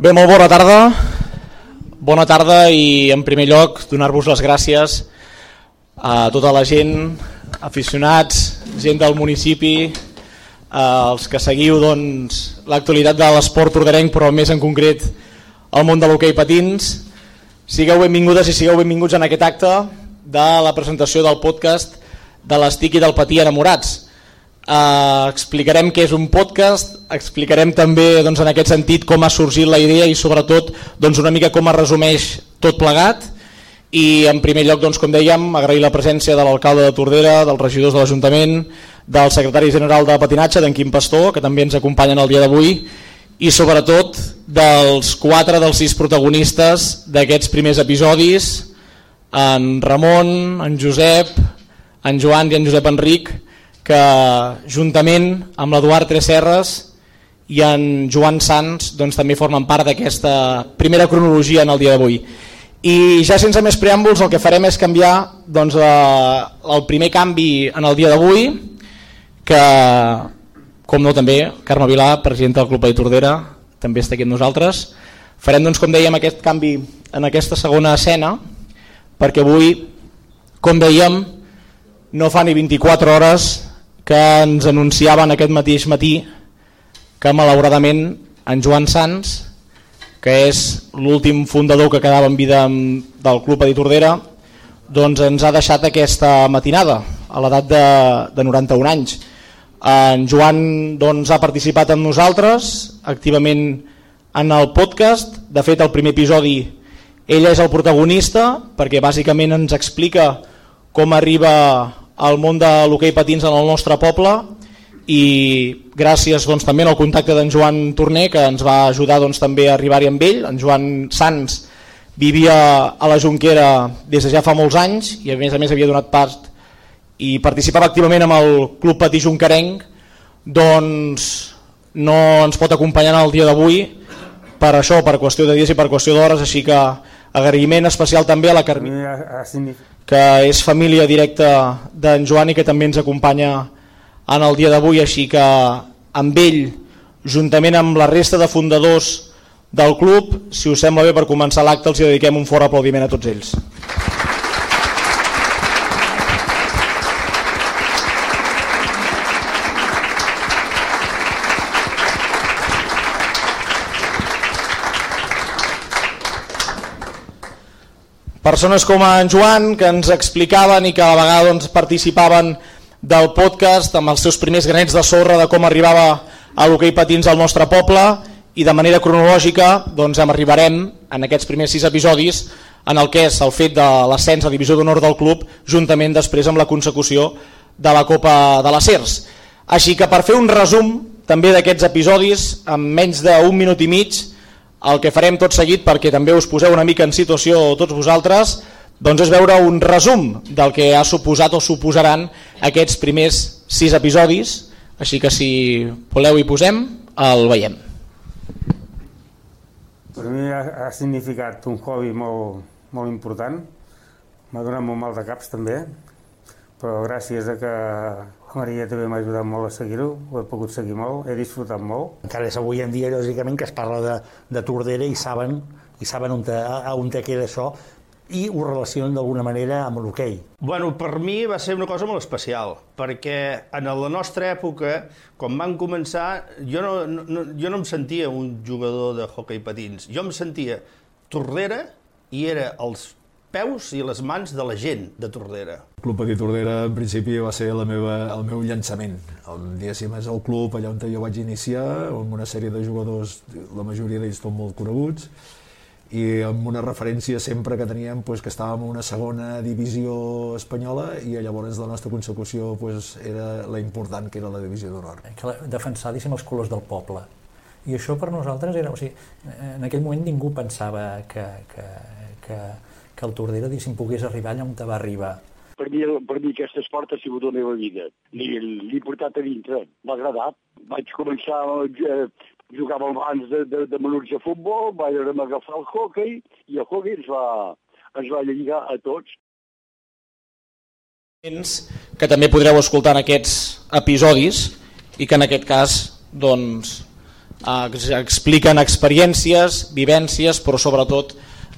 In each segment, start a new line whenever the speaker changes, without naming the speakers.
Bé, molt bona tarda. Bona tarda i en primer lloc donar-vos les gràcies a tota la gent, aficionats, gent del municipi, els que seguiu doncs, l'actualitat de l'esport orderenc però més en concret el món de l'hoquei patins. Sigueu benvingudes i sigueu benvinguts en aquest acte de la presentació del podcast de l'Estic i del Patí Enamorats. Uh, explicarem què és un podcast, explicarem també doncs, en aquest sentit com ha sorgit la idea i sobretot doncs, una mica com es resumeix tot plegat. I en primer lloc, doncs, com dèiem, agrair la presència de l'alcalde de Tordera, dels regidors de l'Ajuntament, del secretari general de patinatge, d'en Quim Pastor, que també ens acompanyen el dia d'avui, i sobretot dels quatre dels sis protagonistes d'aquests primers episodis, en Ramon, en Josep, en Joan i en Josep Enric, que juntament amb l'Eduard Tresserres i en Joan Sans doncs, també formen part d'aquesta primera cronologia en el dia d'avui. I ja sense més preàmbuls el que farem és canviar doncs, eh, el primer canvi en el dia d'avui, que com no també Carme Vilà, presidenta del Club de Tordera, també està aquí amb nosaltres. Farem doncs, com dèiem aquest canvi en aquesta segona escena, perquè avui, com dèiem, no fa ni 24 hores que ens anunciaven aquest mateix matí que malauradament en Joan Sans, que és l'últim fundador que quedava en vida del Club Edi Tordera, doncs ens ha deixat aquesta matinada a l'edat de, de 91 anys. En Joan doncs, ha participat amb nosaltres activament en el podcast, de fet el primer episodi ell és el protagonista perquè bàsicament ens explica com arriba al món de l'hoquei patins en el nostre poble i gràcies doncs, també al contacte d'en Joan Torner que ens va ajudar doncs, també a arribar-hi amb ell. En Joan Sans vivia a la Junquera des de ja fa molts anys i a més a més havia donat part i participava activament amb el Club Patí Junquerenc doncs no ens pot acompanyar el dia d'avui per això, per qüestió de dies i per qüestió d'hores, així que agraïment especial també a la Carmina que és família directa d'en Joan i que també ens acompanya en el dia d'avui, així que amb ell, juntament amb la resta de fundadors del club, si us sembla bé per començar l'acte els dediquem un fort aplaudiment a tots ells. Persones com en Joan que ens explicaven i que a la vegada doncs, participaven del podcast amb els seus primers granets de sorra de com arribava a l'hoquei patins al nostre poble i de manera cronològica doncs, arribarem en aquests primers sis episodis en el que és el fet de l'ascens a divisió d'honor del club juntament després amb la consecució de la Copa de la CERS. Així que per fer un resum també d'aquests episodis en menys d'un minut i mig el que farem tot seguit perquè també us poseu una mica en situació tots vosaltres doncs és veure un resum del que ha suposat o suposaran aquests primers sis episodis. Així que si voleu hi posem el veiem.
Per mi ha, ha significat un hobby molt, molt important. M'ha donat molt mal de caps també però gràcies a que Maria també m'ha ajudat molt a seguir-ho, ho he pogut seguir molt, he disfrutat molt.
Encara és avui en dia, lògicament, que es parla de, de Tordera i saben, i saben on, te, on te queda això, i ho relacionen d'alguna manera amb l'hoquei.
Bueno, per mi va ser una cosa molt especial, perquè en la nostra època, quan van començar, jo no, no, jo no em sentia un jugador de hoquei patins, jo em sentia Tordera i era els peus i les mans de la gent de Tordera.
El Club Petit Tordera en principi va ser la meva, el meu llançament. El, diguéssim, és el club allà on jo vaig iniciar, amb una sèrie de jugadors, la majoria d'ells són molt coneguts, i amb una referència sempre que teníem pues, que estàvem en una segona divisió espanyola i llavors la nostra consecució pues, era la important que era la divisió d'honor.
Defensar els colors del poble. I això per nosaltres era... O sigui, en aquell moment ningú pensava que, que, que que el Tordera diguéssim, pogués arribar allà on te va arribar.
Per mi, per mi aquest esport ha sigut la meva vida. L'he portat a dintre, m'ha agradat. Vaig començar a eh, jugar abans de, de, de menuts de futbol, vaig agafar el hockey i el hockey ens va, ens va lligar a tots.
Que també podreu escoltar en aquests episodis i que en aquest cas doncs, eh, expliquen experiències, vivències, però sobretot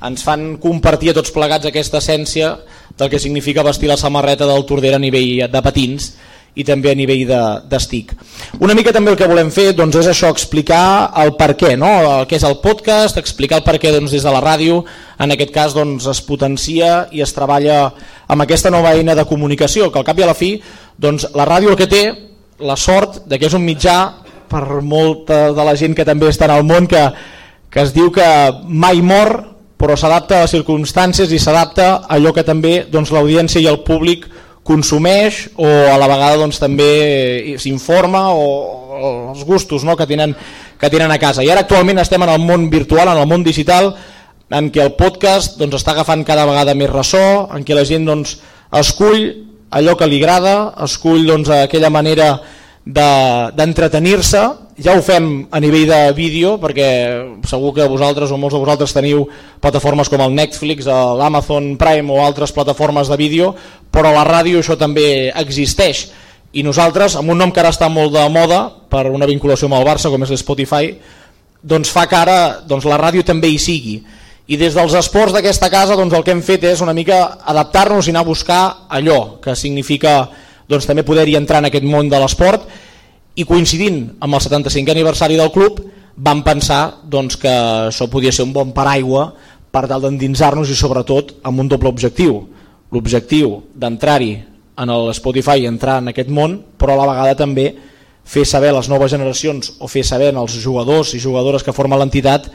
ens fan compartir a tots plegats aquesta essència del que significa vestir la samarreta del Tordera a nivell de patins i també a nivell d'estic. De, Una mica també el que volem fer doncs, és això, explicar el per què, no? el que és el podcast, explicar el per què doncs, des de la ràdio, en aquest cas doncs, es potencia i es treballa amb aquesta nova eina de comunicació, que al cap i a la fi doncs, la ràdio el que té la sort de que és un mitjà per molta de la gent que també està en el món que, que es diu que mai mor però s'adapta a les circumstàncies i s'adapta a allò que també doncs, l'audiència i el públic consumeix o a la vegada doncs, també s'informa o, o els gustos no, que, tenen, que tenen a casa. I ara actualment estem en el món virtual, en el món digital, en què el podcast doncs, està agafant cada vegada més ressò, en què la gent doncs, escull allò que li agrada, escull doncs, aquella manera d'entretenir-se de, ja ho fem a nivell de vídeo perquè segur que vosaltres o molts de vosaltres teniu plataformes com el Netflix l'Amazon Prime o altres plataformes de vídeo però a la ràdio això també existeix. I nosaltres amb un nom que ara està molt de moda per una vinculació amb el Barça com és l'Spotify doncs fa que ara doncs, la ràdio també hi sigui. I des dels esports d'aquesta casa doncs, el que hem fet és una mica adaptar-nos i anar a buscar allò que significa doncs, també poder-hi entrar en aquest món de l'esport i coincidint amb el 75è aniversari del club vam pensar doncs, que això podia ser un bon paraigua per tal d'endinsar-nos i sobretot amb un doble objectiu l'objectiu d'entrar-hi en el Spotify i entrar en aquest món però a la vegada també fer saber a les noves generacions o fer saber als jugadors i jugadores que formen l'entitat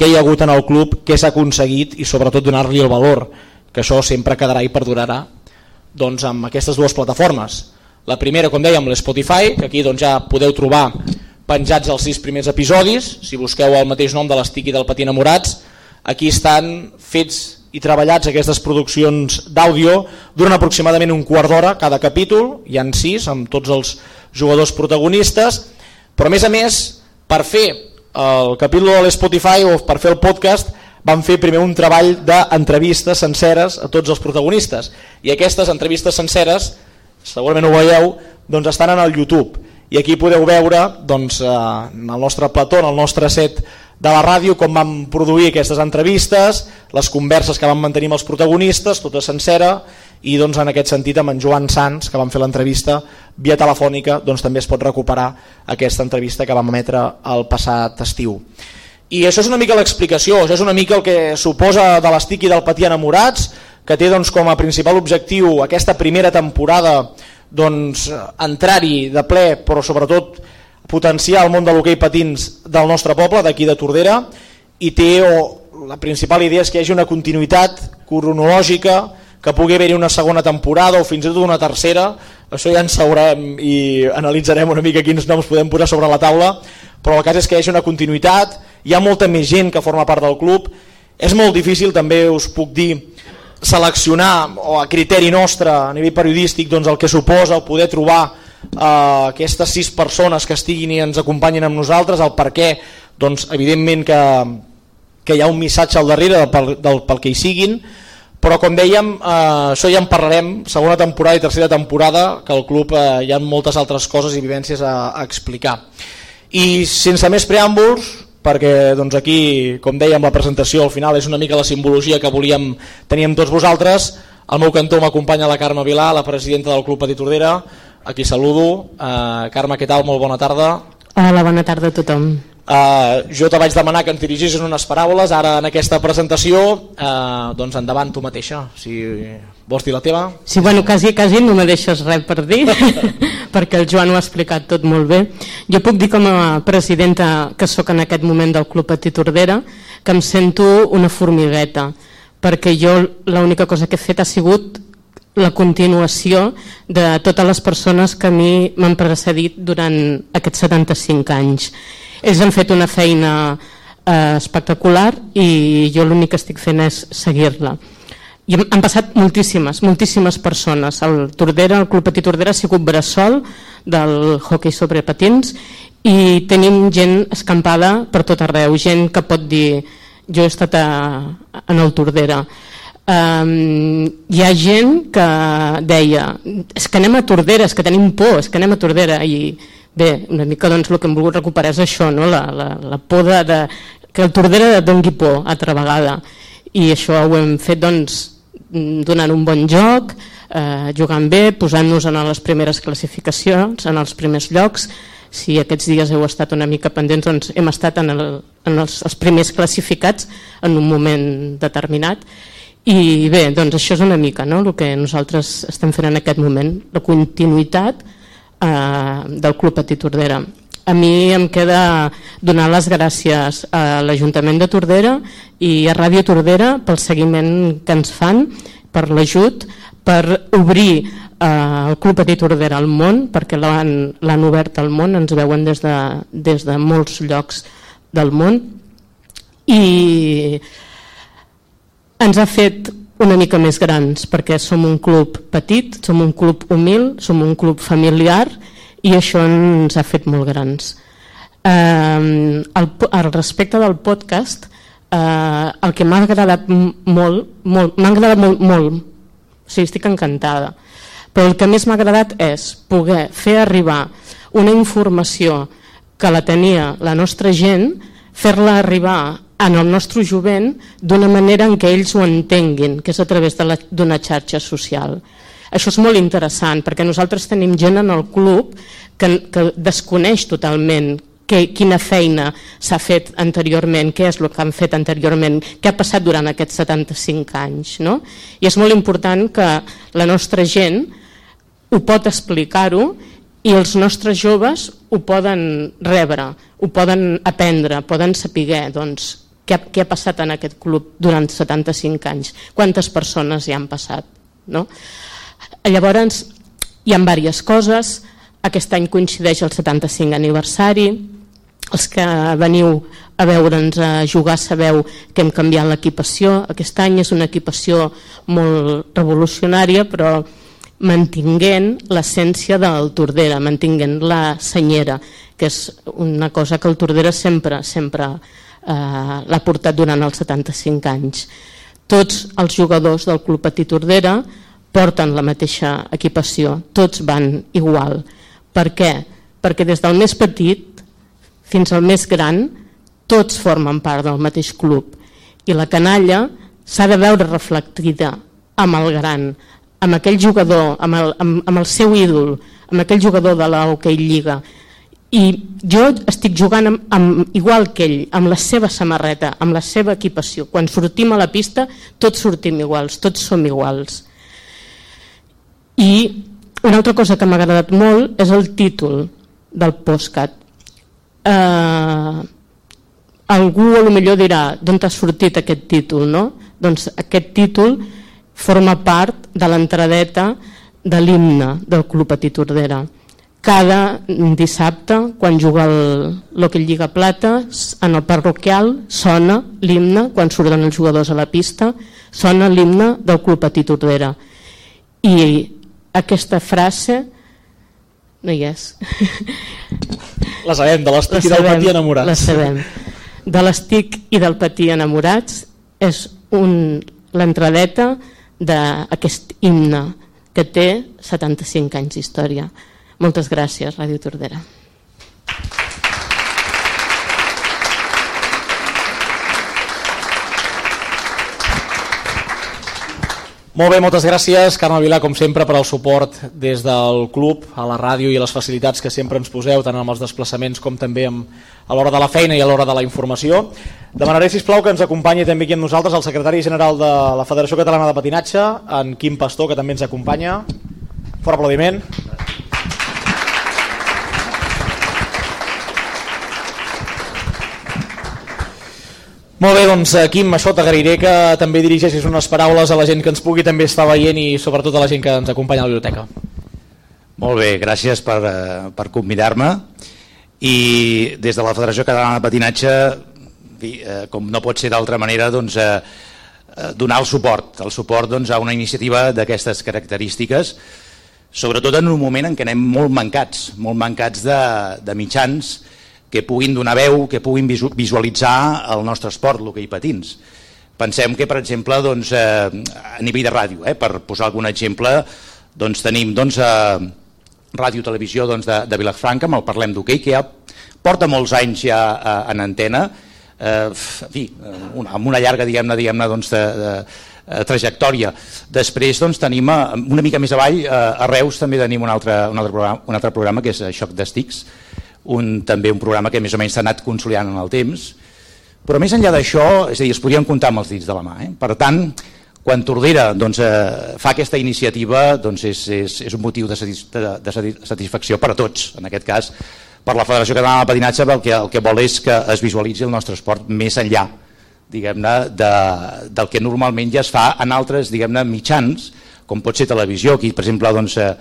què hi ha hagut en el club, què s'ha aconseguit i sobretot donar-li el valor que això sempre quedarà i perdurarà doncs, amb aquestes dues plataformes. La primera, com dèiem, l'Spotify, que aquí doncs, ja podeu trobar penjats els sis primers episodis, si busqueu el mateix nom de l'Estic i del Patí Enamorats, aquí estan fets i treballats aquestes produccions d'àudio durant aproximadament un quart d'hora cada capítol, hi han sis amb tots els jugadors protagonistes, però a més a més, per fer el capítol de l'Spotify o per fer el podcast van fer primer un treball d'entrevistes senceres a tots els protagonistes. I aquestes entrevistes senceres segurament ho veieu doncs estan en el YouTube. I aquí podeu veure doncs, eh, en el nostre plató, en el nostre set de la ràdio com vam produir aquestes entrevistes les converses que vam mantenir amb els protagonistes tota sencera i doncs, en aquest sentit amb en Joan Sans que vam fer l'entrevista via telefònica doncs, també es pot recuperar aquesta entrevista que vam emetre el passat estiu. I això és una mica l'explicació, això és una mica el que suposa de l'estic i del patí enamorats, que té doncs, com a principal objectiu aquesta primera temporada doncs, entrar-hi de ple, però sobretot potenciar el món de l'hoquei patins del nostre poble, d'aquí de Tordera, i té, o la principal idea és que hi hagi una continuïtat cronològica, que pugui haver-hi una segona temporada o fins i tot una tercera, això ja en sabrem i analitzarem una mica quins noms podem posar sobre la taula, però el cas és que hi hagi una continuïtat, hi ha molta més gent que forma part del club, és molt difícil també us puc dir seleccionar o a criteri nostre a nivell periodístic doncs, el que suposa el poder trobar eh, aquestes sis persones que estiguin i ens acompanyen amb nosaltres, el per què doncs, evidentment que, que hi ha un missatge al darrere del, del, pel que hi siguin. Però com dèiem, eh, això ja en parlarem segona temporada i tercera temporada que el club eh, hi ha moltes altres coses i vivències a, a explicar. I sense més preàmbuls perquè doncs, aquí, com dèiem, la presentació al final és una mica la simbologia que volíem tenir amb tots vosaltres. Al meu cantó m'acompanya la Carme Vilà, la presidenta del Club Petit Tordera, aquí saludo. Uh, Carme, què tal? Molt bona tarda.
Hola, bona tarda a tothom.
Uh, jo te vaig demanar que em dirigissis unes paraules ara en aquesta presentació, uh, doncs endavant tu mateixa, si vols dir la teva.
Sí, bueno, quasi, quasi no me deixes res per dir, perquè el Joan ho ha explicat tot molt bé. Jo puc dir com a presidenta que sóc en aquest moment del Club Petit Tordera que em sento una formigueta, perquè jo l'única cosa que he fet ha sigut la continuació de totes les persones que a mi m'han precedit durant aquests 75 anys ells han fet una feina eh, espectacular i jo l'únic que estic fent és seguir-la. I han passat moltíssimes, moltíssimes persones. El Tordera, el Club Petit Tordera ha sigut bressol del hockey sobre patins i tenim gent escampada per tot arreu, gent que pot dir jo he estat a, en el Tordera. Um, hi ha gent que deia és que anem a Tordera, és que tenim por, és que anem a Tordera i bé, una mica doncs, el que hem volgut recuperar és això, no? la, la, la por de, de, que el Tordera dongui por altra vegada. I això ho hem fet doncs, donant un bon joc, eh, jugant bé, posant-nos en les primeres classificacions, en els primers llocs, si aquests dies heu estat una mica pendents, doncs hem estat en, el, en els, els primers classificats en un moment determinat i bé, doncs això és una mica no? el que nosaltres estem fent en aquest moment, la continuïtat eh, del Club Petit Tordera. A mi em queda donar les gràcies a l'Ajuntament de Tordera i a Ràdio Tordera pel seguiment que ens fan, per l'ajut, per obrir eh, el Club Petit Tordera al món, perquè l'han obert al món, ens veuen des de, des de molts llocs del món i ens ha fet una mica més grans perquè som un club petit, som un club humil, som un club familiar i això ens ha fet molt grans. Eh, al, al respecte del podcast, eh, el que m'ha agradat molt, molt m'ha agradat molt, molt, o sigui, estic encantada, però el que més m'ha agradat és poder fer arribar una informació que la tenia la nostra gent, fer-la arribar en el nostre jovent d'una manera en què ells ho entenguin, que és a través d'una xarxa social. Això és molt interessant perquè nosaltres tenim gent en el club que, que desconeix totalment que, quina feina s'ha fet anteriorment, què és el que han fet anteriorment, què ha passat durant aquests 75 anys. No? I és molt important que la nostra gent ho pot explicar-ho i els nostres joves ho poden rebre, ho poden aprendre, poden saber doncs, què, què ha passat en aquest club durant 75 anys, quantes persones hi han passat. No? Llavors, hi ha diverses coses, aquest any coincideix el 75 aniversari, els que veniu a veure'ns a jugar sabeu que hem canviat l'equipació, aquest any és una equipació molt revolucionària però mantinguent l'essència del Tordera, mantinguent la senyera, que és una cosa que el Tordera sempre, sempre eh, l'ha portat durant els 75 anys. Tots els jugadors del Club Petit Tordera porten la mateixa equipació, tots van igual. Per què? Perquè des del més petit fins al més gran tots formen part del mateix club i la canalla s'ha de veure reflectida amb el gran, amb aquell jugador, amb el, amb, amb el seu ídol, amb aquell jugador de la Hockey Lliga. I jo estic jugant amb, amb, igual que ell, amb la seva samarreta, amb la seva equipació. Quan sortim a la pista, tots sortim iguals, tots som iguals. I una altra cosa que m'ha agradat molt és el títol del postcat. Eh, algú a lo millor dirà d'on t'ha sortit aquest títol, no? Doncs aquest títol forma part de l'entradeta de l'himne del Club Petit Tordera. Cada dissabte, quan juga l'Hockey Lliga Plata, en el parroquial sona l'himne, quan surten els jugadors a la pista, sona l'himne del Club Petit Tordera. I aquesta frase no hi és.
La sabem, de l'estic i del patí enamorats.
La sabem. De l'estic i del patí enamorats és un, l'entradeta d'aquest himne que té 75 anys d'història. Moltes gràcies, Ràdio Tordera.
Molt bé, moltes gràcies, Carme Vilà, com sempre, per al suport des del club, a la ràdio i a les facilitats que sempre ens poseu, tant amb els desplaçaments com també amb, a l'hora de la feina i a l'hora de la informació. Demanaré, sisplau, que ens acompanyi també aquí amb nosaltres el secretari general de la Federació Catalana de Patinatge, en Quim Pastor, que també ens acompanya. Fort aplaudiment. Molt bé, doncs Quim, això t'agrairé que també dirigeixis unes paraules a la gent que ens pugui també estar veient i sobretot a la gent que ens acompanya a la biblioteca.
Molt bé, gràcies per, eh, per convidar-me i des de la Federació Catalana de Patinatge, eh, com no pot ser d'altra manera, doncs, eh, donar el suport, el suport doncs, a una iniciativa d'aquestes característiques, sobretot en un moment en què anem molt mancats, molt mancats de, de mitjans, que puguin donar veu, que puguin visualitzar el nostre esport, l'hoquei patins. Pensem que, per exemple, doncs, eh, a nivell de ràdio, eh, per posar algun exemple, doncs, tenim doncs, eh, Ràdio Televisió doncs, de, de Vilafranca, amb el Parlem d'Hockey, que ja porta molts anys ja eh, en antena, eh, en fi, una, amb una llarga diguem-ne diguem, doncs, de, de, eh, trajectòria. Després doncs, tenim eh, una mica més avall, eh, a Reus també tenim un altre, un altre, programa, un altre programa que és Xoc d'Estics, un, també un programa que més o menys s'ha anat consolidant en el temps, però més enllà d'això, és a dir, es podrien comptar amb els dits de la mà. Eh? Per tant, quan Tordera doncs, eh, fa aquesta iniciativa doncs és, és, és un motiu de, satis, de, de satisfacció per a tots, en aquest cas per la Federació Catalana de Patinatge el que, el que vol és que es visualitzi el nostre esport més enllà diguem-ne de, del que normalment ja es fa en altres diguem-ne mitjans com pot ser televisió, aquí per exemple doncs, eh,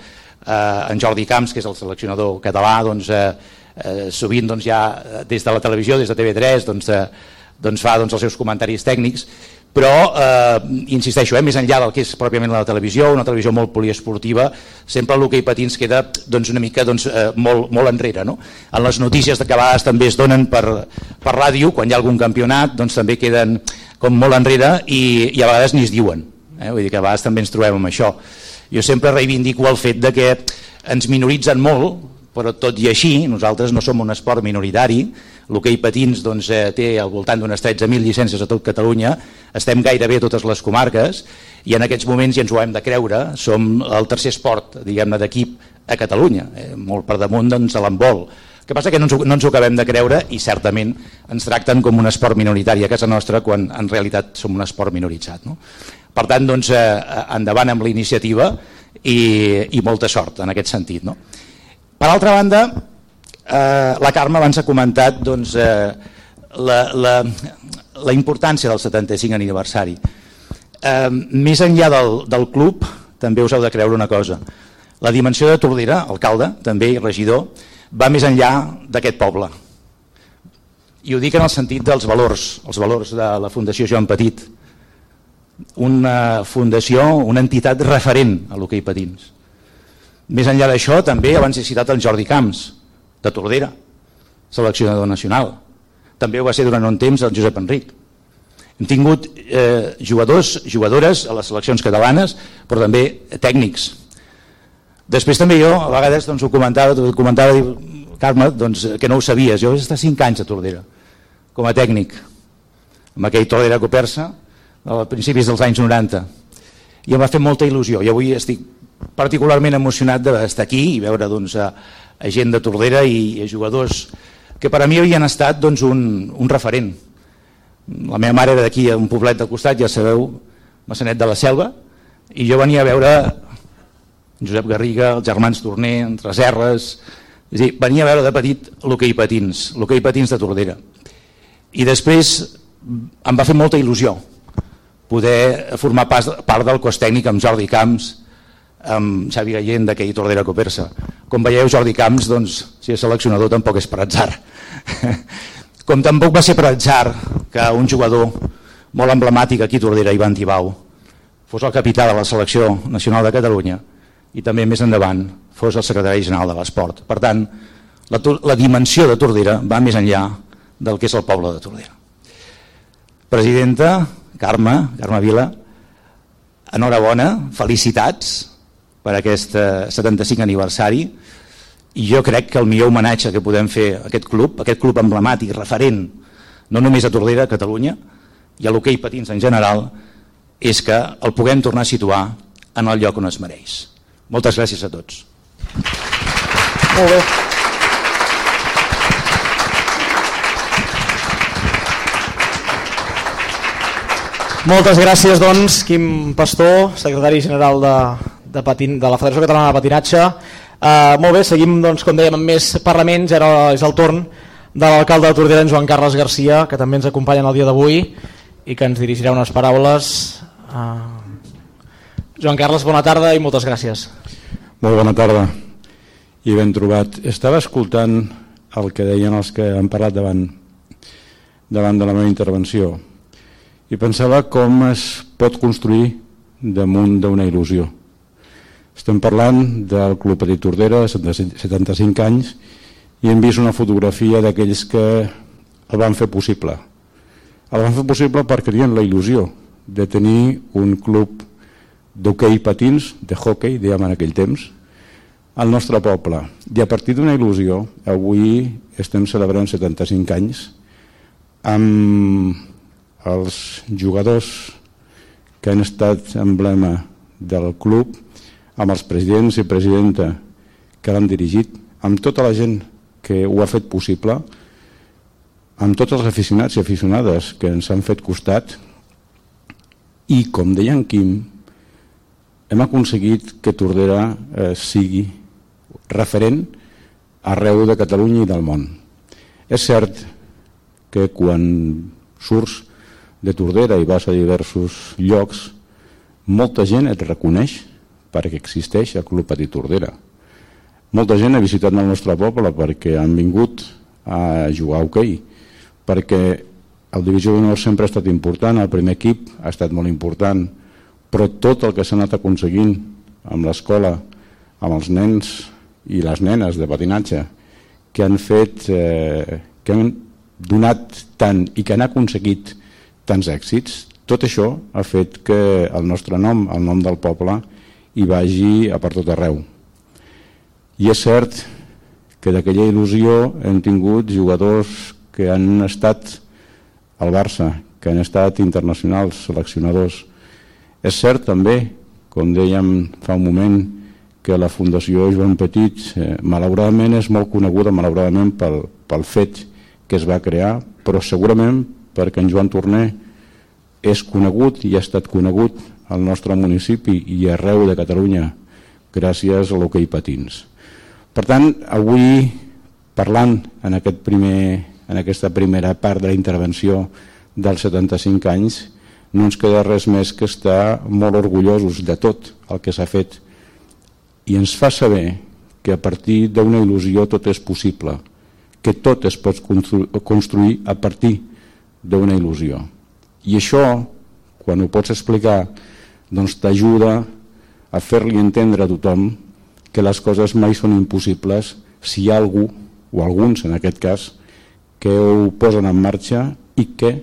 eh, en Jordi Camps que és el seleccionador català doncs, eh, eh, sovint doncs, ja des de la televisió, des de TV3 doncs, eh, doncs fa doncs, els seus comentaris tècnics però eh, insisteixo, eh, més enllà del que és pròpiament la televisió, una televisió molt poliesportiva, sempre l'hoquei patins queda doncs, una mica doncs, eh, molt, molt enrere. No? En les notícies que a vegades també es donen per, per ràdio, quan hi ha algun campionat, doncs també queden com molt enrere i, i a vegades ni es diuen. Eh? Vull dir que a vegades també ens trobem amb això. Jo sempre reivindico el fet de que ens minoritzen molt, però tot i així nosaltres no som un esport minoritari, l'hoquei patins doncs, eh, té al voltant d'unes 13.000 llicències a tot Catalunya, estem gairebé a totes les comarques i en aquests moments ja ens ho hem de creure, som el tercer esport diguem-ne d'equip a Catalunya, eh, molt per damunt doncs, a l'embol. Que passa que no ens, no ens ho acabem de creure i certament ens tracten com un esport minoritari a casa nostra quan en realitat som un esport minoritzat. No? Per tant, doncs, eh, endavant amb la iniciativa i, i molta sort en aquest sentit. No? Per altra banda, eh, la Carme abans ha comentat doncs, eh, la, la, la importància del 75 aniversari. Eh, més enllà del, del club, també us heu de creure una cosa. La dimensió de Tordera, alcalde, també i regidor, va més enllà d'aquest poble. I ho dic en el sentit dels valors, els valors de la Fundació Joan Petit. Una fundació, una entitat referent a l'hoquei patins més enllà d'això, també abans he citat el Jordi Camps, de Tordera, seleccionador nacional. També ho va ser durant un temps el Josep Enric. Hem tingut eh, jugadors, jugadores a les seleccions catalanes, però també tècnics. Després també jo, a vegades doncs, ho comentava, ho comentava Carme, doncs, que no ho sabies. Jo vaig estar 5 anys a Tordera, com a tècnic, amb aquell Tordera Copersa, a principis dels anys 90. I em va fer molta il·lusió. I avui estic particularment emocionat d'estar aquí i veure doncs, a, a gent de Tordera i a jugadors que per a mi havien estat doncs, un, un referent. La meva mare era d'aquí, a un poblet de costat, ja sabeu, Massanet de la Selva, i jo venia a veure Josep Garriga, els germans Torner, entre serres, és dir, venia a veure de petit l'hoquei patins, l'hoquei patins de Tordera. I després em va fer molta il·lusió poder formar part del cos tècnic amb Jordi Camps, amb Xavi Gallent d'aquell Tordera Copersa. Com veieu, Jordi Camps, doncs, si és seleccionador, tampoc és per atzar. Com tampoc va ser per atzar que un jugador molt emblemàtic aquí a Tordera, Ivan Tibau, fos el capità de la selecció nacional de Catalunya i també més endavant fos el secretari general de l'esport. Per tant, la, la dimensió de Tordera va més enllà del que és el poble de Tordera. Presidenta, Carme, Carme Vila, enhorabona, felicitats per aquest 75 aniversari i jo crec que el millor homenatge que podem fer a aquest club, aquest club emblemàtic, referent, no només a Tordera, a Catalunya, i a l'hoquei patins en general, és que el puguem tornar a situar en el lloc on es mereix. Moltes gràcies a tots.
Molt bé. Moltes gràcies, doncs, Quim Pastor, secretari general de, de, patin, de la Federació Catalana de Patinatge. Uh, molt bé, seguim, doncs, com dèiem, amb més parlaments. Ara és el torn de l'alcalde de Tordera, en Joan Carles Garcia, que també ens acompanya el dia d'avui i que ens dirigirà unes paraules. Uh, Joan Carles, bona tarda i moltes gràcies.
Molt bona tarda i ben trobat. Estava escoltant el que deien els que han parlat davant, davant de la meva intervenció i pensava com es pot construir damunt d'una il·lusió estem parlant del Club Petit Tordera, de 75 anys, i hem vist una fotografia d'aquells que el van fer possible. El van fer possible perquè tenien la il·lusió de tenir un club d'hoquei patins, de hockey, dèiem en aquell temps, al nostre poble. I a partir d'una il·lusió, avui estem celebrant 75 anys amb els jugadors que han estat emblema del club, amb els presidents i presidenta que l'han dirigit, amb tota la gent que ho ha fet possible, amb tots els aficionats i aficionades que ens han fet costat i, com deia en Quim, hem aconseguit que Tordera eh, sigui referent arreu de Catalunya i del món. És cert que quan surts de Tordera i vas a diversos llocs, molta gent et reconeix perquè existeix el Club Petit Tordera. Molta gent ha visitat el nostre poble perquè han vingut a jugar a hoquei, perquè el Divisió d'Honor sempre ha estat important, el primer equip ha estat molt important, però tot el que s'ha anat aconseguint amb l'escola, amb els nens i les nenes de patinatge, que han fet, eh, que han donat tant i que han aconseguit tants èxits, tot això ha fet que el nostre nom, el nom del poble, hi vagi a per tot arreu. I és cert que d'aquella il·lusió hem tingut jugadors que han estat al Barça, que han estat internacionals, seleccionadors. És cert també, com dèiem fa un moment, que la Fundació Joan Petit eh, malauradament és molt coneguda malauradament pel, pel fet que es va crear, però segurament perquè en Joan Torner és conegut i ha estat conegut al nostre municipi i arreu de Catalunya gràcies a l'hoquei patins. Per tant, avui parlant en aquest primer en aquesta primera part de la intervenció dels 75 anys, no ens queda res més que estar molt orgullosos de tot el que s'ha fet i ens fa saber que a partir d'una il·lusió tot és possible, que tot es pot construir a partir d'una il·lusió. I això, quan ho pots explicar, doncs t'ajuda a fer-li entendre a tothom que les coses mai són impossibles si hi ha algú, o alguns en aquest cas, que ho posen en marxa i que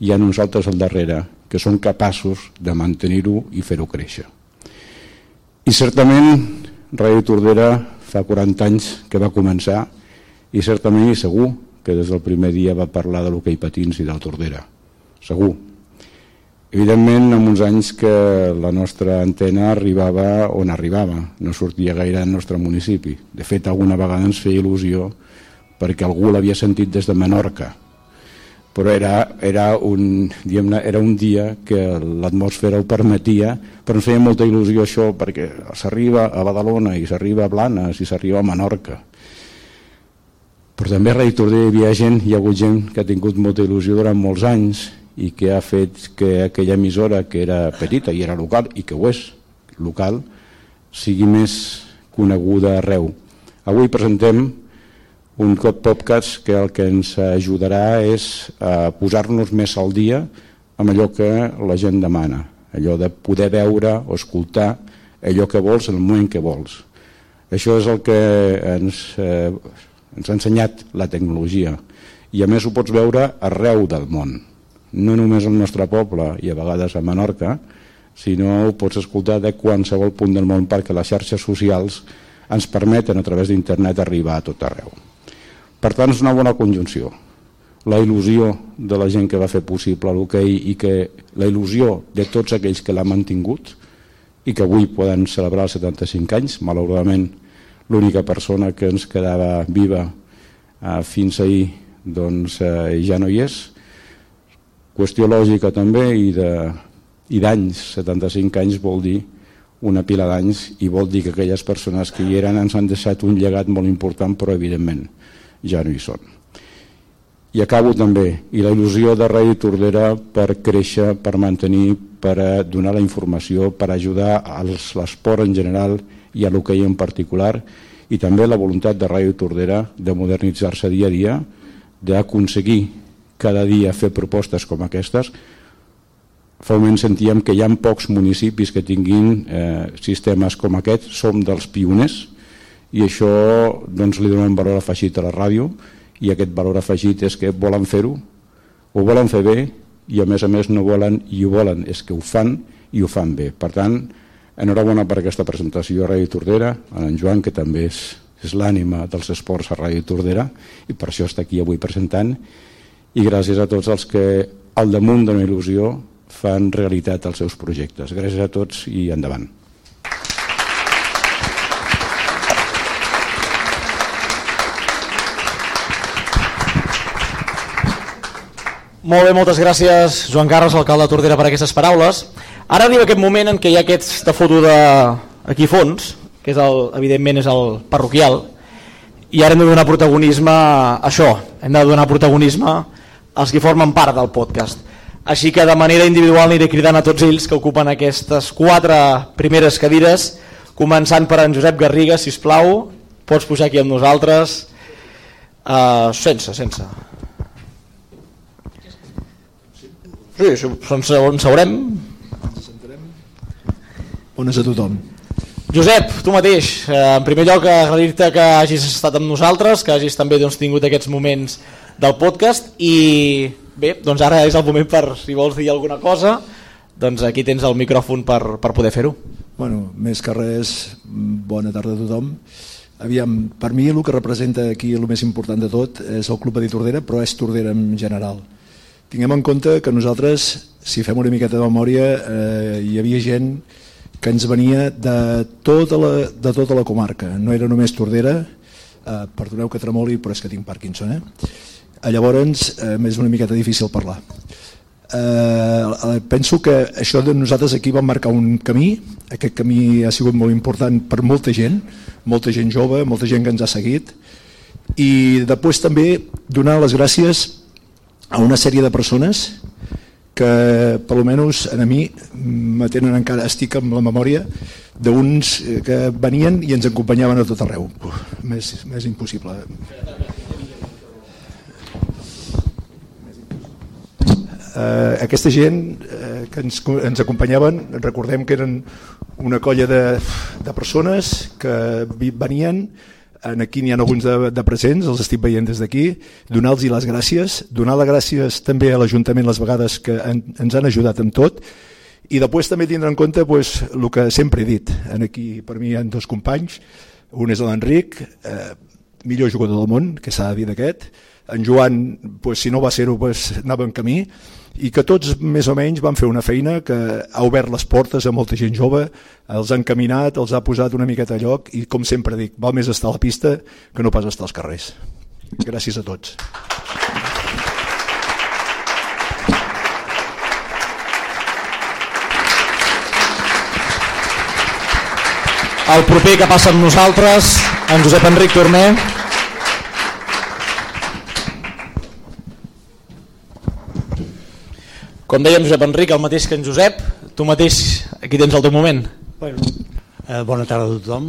hi ha nosaltres al darrere que són capaços de mantenir-ho i fer-ho créixer. I certament Ràdio Tordera fa 40 anys que va començar i certament i segur que des del primer dia va parlar de l'hoquei patins i de la Tordera. Segur. Evidentment, en uns anys que la nostra antena arribava on arribava, no sortia gaire del nostre municipi. De fet, alguna vegada ens feia il·lusió perquè algú l'havia sentit des de Menorca. Però era, era, un, era un dia que l'atmosfera ho permetia però ens feia molta il·lusió això perquè s'arriba a Badalona i s'arriba a Blanes i s'arriba a Menorca. Però també a Ràdio Tordera hi havia gent, hi ha hagut gent que ha tingut molta il·lusió durant molts anys i que ha fet que aquella emissora que era petita i era local i que ho és local sigui més coneguda arreu. Avui presentem un podcast que el que ens ajudarà és a posar-nos més al dia amb allò que la gent demana, allò de poder veure o escoltar allò que vols en el moment que vols. Això és el que ens, eh, ens ha ensenyat la tecnologia i a més ho pots veure arreu del món, no només al nostre poble i a vegades a Menorca, sinó ho pots escoltar de qualsevol punt del món perquè les xarxes socials ens permeten a través d'internet arribar a tot arreu. Per tant, és una bona conjunció. La il·lusió de la gent que va fer possible l'hoquei i que la il·lusió de tots aquells que l'han mantingut i que avui poden celebrar els 75 anys, malauradament l'única persona que ens quedava viva eh, fins ahir doncs, eh, ja no hi és. Qüestió lògica també i d'anys, 75 anys vol dir una pila d'anys i vol dir que aquelles persones que hi eren ens han deixat un llegat molt important, però evidentment ja no hi són. I acabo també, i la il·lusió de Ràdio Tordera per créixer, per mantenir, per donar la informació, per ajudar a l'esport en general i a l'hoquei en particular, i també la voluntat de Ràdio Tordera de modernitzar-se dia a dia, d'aconseguir cada dia fer propostes com aquestes. Fa un moment sentíem que hi ha pocs municipis que tinguin eh, sistemes com aquest, som dels pioners, i això doncs, li donem valor afegit a la ràdio i aquest valor afegit és que volen fer-ho, ho volen fer bé i a més a més no volen i ho volen, és que ho fan i ho fan bé. Per tant, Enhorabona per aquesta presentació a Ràdio Tordera, a en Joan, que també és, és l'ànima dels esports a Ràdio Tordera, i per això està aquí avui presentant, i gràcies a tots els que al damunt d'una il·lusió fan realitat els seus projectes. Gràcies a tots i endavant.
Molt bé, moltes gràcies Joan Carles, alcalde de Tordera, per aquestes paraules. Ara arriba aquest moment en què hi ha aquesta foto de aquí fons, que és el, evidentment és el parroquial, i ara hem de donar protagonisme a això, hem de donar protagonisme als que formen part del podcast. Així que de manera individual aniré cridant a tots ells que ocupen aquestes quatre primeres cadires, començant per en Josep Garriga, si plau, pots pujar aquí amb nosaltres, uh, sense, sense. Sí, ens, ens seurem.
Bones a tothom.
Josep, tu mateix, eh, en primer lloc agrair-te que hagis estat amb nosaltres, que hagis també doncs, tingut aquests moments del podcast i bé, doncs ara és el moment per, si vols dir alguna cosa, doncs aquí tens el micròfon per, per poder fer-ho.
Bueno, més que res, bona tarda a tothom. Aviam, per mi el que representa aquí el més important de tot és el Club de Tordera, però és Tordera en general. Tinguem en compte que nosaltres, si fem una miqueta de memòria, eh, hi havia gent que ens venia de tota la, de tota la comarca, no era només Tordera, eh, perdoneu que tremoli, però és que tinc Parkinson, eh? Eh llavors eh, és una miqueta difícil parlar. Eh, penso que això de nosaltres aquí vam marcar un camí, aquest camí ha sigut molt important per molta gent, molta gent jove, molta gent que ens ha seguit, i després també donar les gràcies a una sèrie de persones que per almenys a mi me tenen encara, estic amb la memòria d'uns eh, que venien i ens acompanyaven a tot arreu. Més, més impossible eh, aquesta gent eh, que ens, ens acompanyaven recordem que eren una colla de, de persones que venien. En aquí n'hi ha alguns de, de presents, els estic veient des d'aquí, donar-los les gràcies, donar les gràcies també a l'Ajuntament les vegades que en, ens han ajudat amb tot, i després també tindre en compte pues, el que sempre he dit. En aquí per mi hi ha dos companys, un és l'Enric, eh, millor jugador del món, que s'ha de dir d'aquest, en Joan, pues, si no va ser-ho, pues, anava en camí, i que tots més o menys van fer una feina que ha obert les portes a molta gent jove, els ha encaminat, els ha posat una miqueta a lloc i com sempre dic, val més estar a la pista que no pas estar als carrers. Gràcies a tots.
El proper que passa amb nosaltres, en Josep Enric Torner. Com dèiem, Josep Enric, el mateix que en Josep, tu mateix, aquí tens el teu moment.
Bueno, eh, bona tarda a tothom.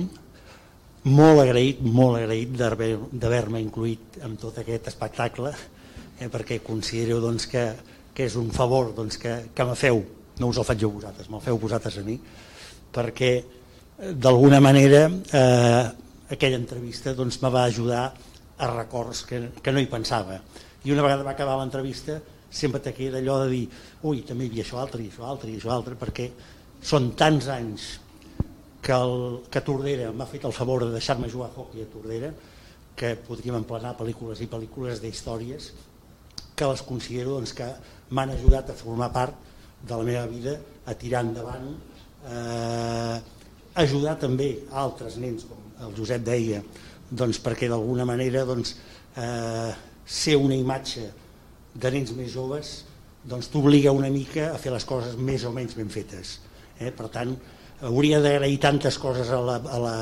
Molt agraït, molt agraït d'haver-me incluït en tot aquest espectacle, eh, perquè considero doncs, que, que és un favor doncs, que, que me feu, no us el faig jo vosaltres, me'l feu vosaltres a mi, perquè eh, d'alguna manera eh, aquella entrevista doncs, me va ajudar a records que, que no hi pensava. I una vegada va acabar l'entrevista sempre te queda allò de dir ui, també hi havia això altre i això altre i això altre perquè són tants anys que, el, que Tordera m'ha fet el favor de deixar-me jugar a hockey a Tordera que podríem emplenar pel·lícules i pel·lícules d'històries que les considero doncs, que m'han ajudat a formar part de la meva vida, a tirar endavant, eh, ajudar també altres nens, com el Josep deia, doncs, perquè d'alguna manera doncs, eh, ser una imatge de nens més joves doncs t'obliga una mica a fer les coses més o menys ben fetes. Eh? Per tant, hauria d'agrair tantes coses a, la, a, la,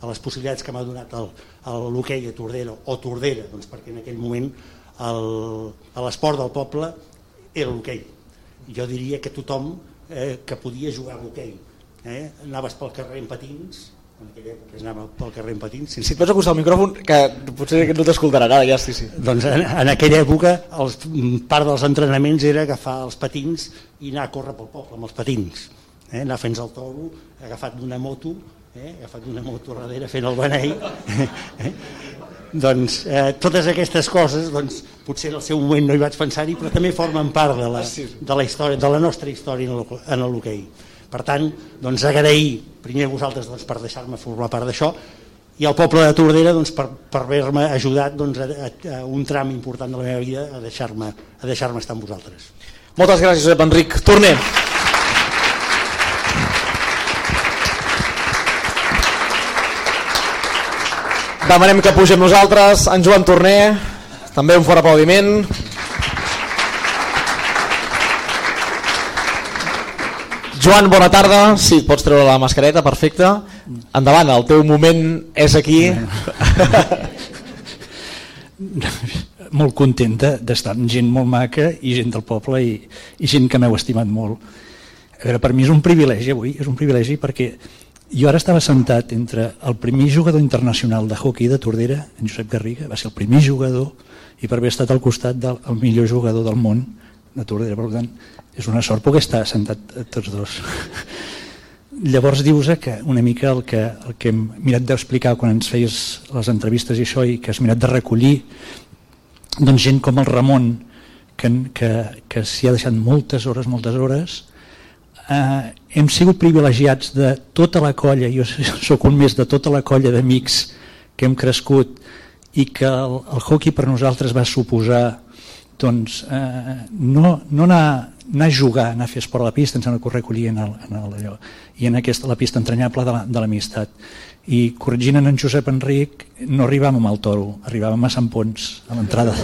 a les possibilitats que m'ha donat l'hoquei a Tordera o Tordera, doncs perquè en aquell moment l'esport del poble era l'hoquei. Jo diria que tothom eh, que podia jugar a l'hoquei eh? anaves pel carrer en patins en aquella època anava pel carrer en patins.
Si, si et pots acostar al micròfon, que potser que no t'escoltaran ara, ja sí, sí.
Doncs en, en aquella època els, part dels entrenaments era agafar els patins i anar a córrer pel poble amb els patins. Eh? Anar fent el toro, agafat d'una moto, eh? agafat d'una moto darrere fent el benei. eh? doncs eh, totes aquestes coses doncs, potser en el seu moment no hi vaig pensar-hi però també formen part de la, de la història de la nostra història en l'hoquei Per tant, doncs agrair primer a vosaltres doncs, per deixar-me formar part d'això i al poble de Tordera doncs, per, per haver-me ajudat doncs, a, a, un tram important de la meva vida a deixar-me a deixar estar amb vosaltres.
Moltes gràcies, Josep Enric. Tornem. Demanem que pugem nosaltres, en Joan Torner, també un fort aplaudiment. Joan, bona tarda. Sí, et pots treure la mascareta, perfecte. Endavant, el teu moment és aquí.
molt contenta d'estar amb gent molt maca i gent del poble i, i gent que m'heu estimat molt. A veure, per mi és un privilegi avui, és un privilegi perquè jo ara estava sentat entre el primer jugador internacional de hockey de Tordera, en Josep Garriga, va ser el primer jugador i per haver estat al costat del millor jugador del món de Tordera. Per tant, és una sort poder estar sentat tots dos. Llavors dius que una mica el que, el que hem mirat d'explicar quan ens feies les entrevistes i això i que has mirat de recollir doncs gent com el Ramon que, que, que s'hi ha deixat moltes hores, moltes hores eh, hem sigut privilegiats de tota la colla, jo sóc un més de tota la colla d'amics que hem crescut i que el, el hockey per nosaltres va suposar doncs, eh, no, no anar, anar a jugar, anar a fer esport a la pista, ens hem de recollir en, el, en el, allò, i en aquesta, la pista entranyable de l'amistat. I corregint en Josep Enric, no arribàvem al toro, arribàvem a Sant Pons, a l'entrada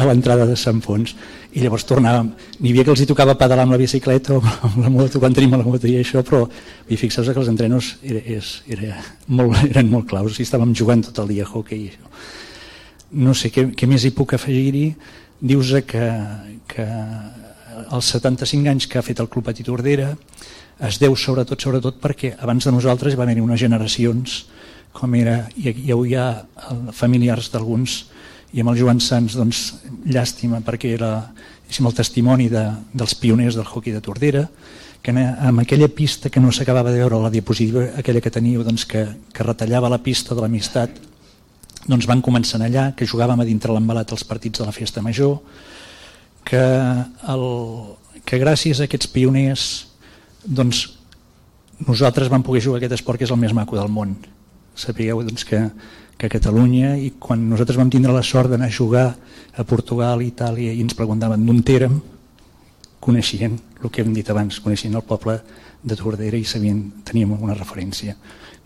a l'entrada de Sant Pons, i llavors tornàvem. N'hi havia que els hi tocava pedalar amb la bicicleta o amb la moto, quan tenim la moto i això, però i fixeu que els entrenos era, és, era molt, eren molt claus, i estàvem jugant tot el dia a hockey i això no sé què, què més hi puc afegir-hi dius que, que els 75 anys que ha fet el Club Petit Ordera es deu sobretot sobretot perquè abans de nosaltres va haver-hi unes generacions com era, i hi havia familiars d'alguns i amb el Joan Sans doncs, llàstima perquè era el testimoni de, dels pioners del hockey de Tordera que amb aquella pista que no s'acabava de veure la diapositiva aquella que teníeu doncs, que, que retallava la pista de l'amistat doncs van començar allà, que jugàvem a dintre l'embalat els partits de la festa major, que, el, que gràcies a aquests pioners doncs, nosaltres vam poder jugar aquest esport que és el més maco del món. Sapigueu doncs, que, que a Catalunya, i quan nosaltres vam tindre la sort d'anar a jugar a Portugal, Itàlia, i ens preguntaven d'on érem, coneixien el que hem dit abans, coneixien el poble de Tordera i sabien, teníem una referència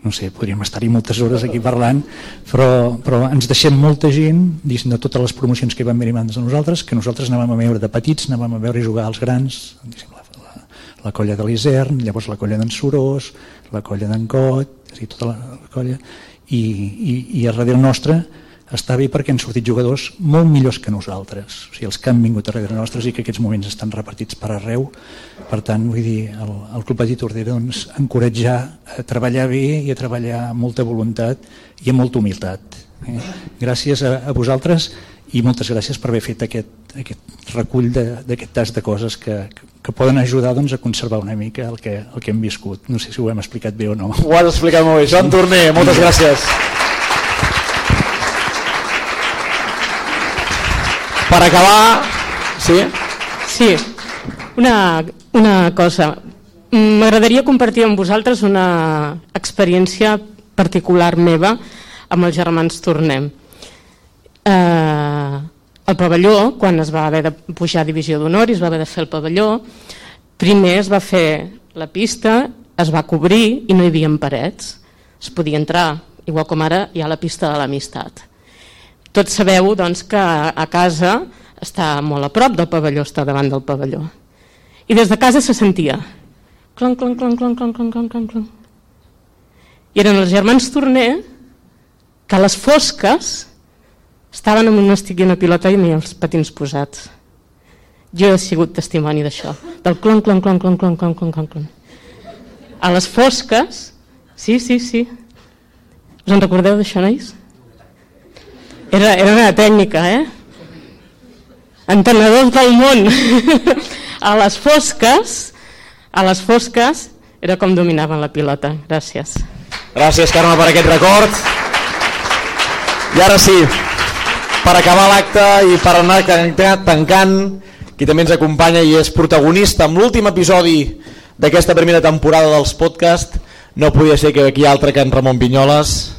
no sé, podríem estar-hi moltes hores aquí parlant, però, però ens deixem molta gent, de totes les promocions que van venir abans de nosaltres, que nosaltres anàvem a veure de petits, anàvem a veure jugar als grans, la, la, la colla de l'Isern, llavors la colla d'en Surós, la colla d'en Got, és dir, tota la, la colla, i, i, i a darrere nostre està bé perquè han sortit jugadors molt millors que nosaltres, o sigui, els que han vingut darrere nostres i que aquests moments estan repartits per arreu. Per tant, vull dir, el, el Club Petit Ordera doncs, encoratjar a treballar bé i a treballar amb molta voluntat i amb molta humilitat. Eh? Gràcies a, a vosaltres i moltes gràcies per haver fet aquest, aquest recull d'aquest tas de coses que, que poden ajudar doncs, a conservar una mica el que, el que hem viscut. No sé si ho hem explicat bé o no.
Ho has explicat molt bé. Joan Torner, moltes gràcies. Per acabar... Sí?
Sí, una, una cosa. M'agradaria compartir amb vosaltres una experiència particular meva amb els germans Tornem. Eh, el pavelló, quan es va haver de pujar a divisió d'honor i es va haver de fer el pavelló, primer es va fer la pista, es va cobrir i no hi havia parets. Es podia entrar, igual com ara hi ha la pista de l'amistat tots sabeu doncs, que a casa està molt a prop del pavelló, està davant del pavelló. I des de casa se sentia clon, clon, clon, clon, clon, clon, clon, clon, clon. I eren els germans Torner que a les fosques estaven amb una estic i una pilota i ni els patins posats. Jo he sigut testimoni d'això, del clon, clon, clon, clon, clon, clon, clon, clon, clon. A les fosques, sí, sí, sí. Us en recordeu d'això, nois? Era, era una tècnica, eh? Entenedors del món. a les fosques, a les fosques, era com dominaven la pilota. Gràcies.
Gràcies, Carme, per aquest record. I ara sí, per acabar l'acte i per anar tancant, qui també ens acompanya i és protagonista amb l'últim episodi d'aquesta primera temporada dels podcast. No podia ser que aquí altre que en Ramon Vinyoles.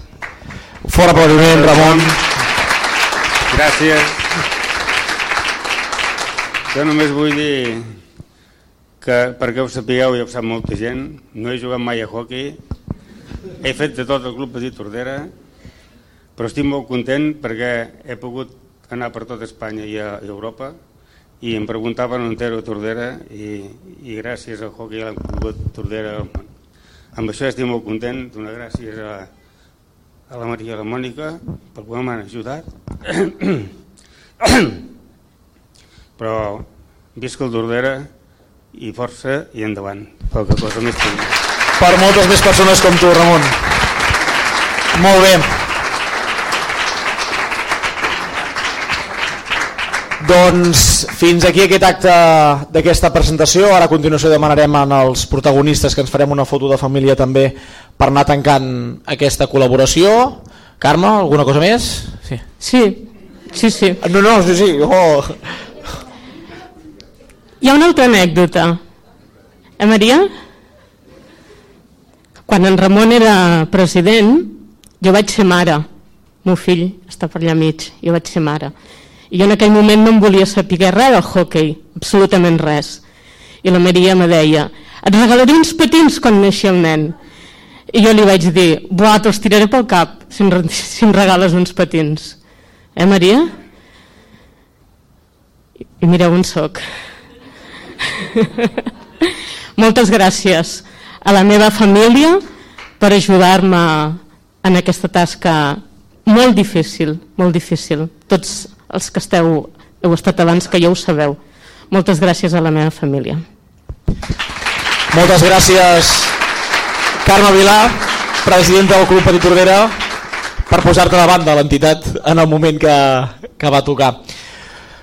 Fora aplaudiment, Ramon.
Gràcies. Jo només vull dir que perquè ho sapigueu i ho sap molta gent, no he jugat mai a hockey, he fet de tot el Club Petit Tordera, però estic molt content perquè he pogut anar per tot Espanya i a Europa i em preguntaven on era Tordera i, i gràcies al hockey l'hem pogut Tordera amb això estic molt content donar gràcies a, a la Maria i a la Mònica per quan m'han ajudat però visca el Tordera i força i endavant poca cosa més
per moltes més persones com tu Ramon molt bé Doncs fins aquí aquest acte d'aquesta presentació. Ara a continuació demanarem als protagonistes que ens farem una foto de família també per anar tancant aquesta col·laboració. Carme, alguna cosa més?
Sí. Sí, sí, sí.
No, no, sí, sí. Oh.
Hi ha una altra anècdota. Eh, Maria? Quan en Ramon era president, jo vaig ser mare. El meu fill està per allà mig, jo vaig ser mare. I jo en aquell moment no em volia saber res del hockey, absolutament res. I la Maria me deia, et regalaré uns patins quan neixi el nen. I jo li vaig dir, buah, te'ls tiraré pel cap si em, si em regales uns patins. Eh, Maria? I mireu on soc. Moltes gràcies a la meva família per ajudar-me en aquesta tasca molt difícil, molt difícil. Tots els que esteu, heu estat abans que ja ho sabeu. Moltes gràcies a la meva família.
Moltes gràcies Carme Vilà, presidenta del Club Petit Tordera, per posar-te de l'entitat en el moment que, que va tocar.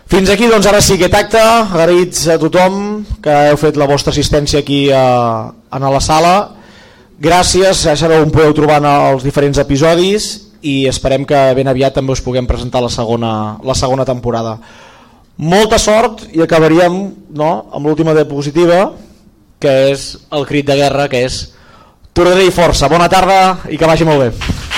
Fins aquí, doncs ara sí aquest acte, agraïts a tothom que heu fet la vostra assistència aquí a, a la sala. Gràcies, ja sabeu on podeu trobar en els diferents episodis i esperem que ben aviat també us puguem presentar la segona, la segona temporada. Molta sort i acabaríem no, amb l'última diapositiva que és el crit de guerra que és Tordera i força. Bona tarda i que vagi molt bé.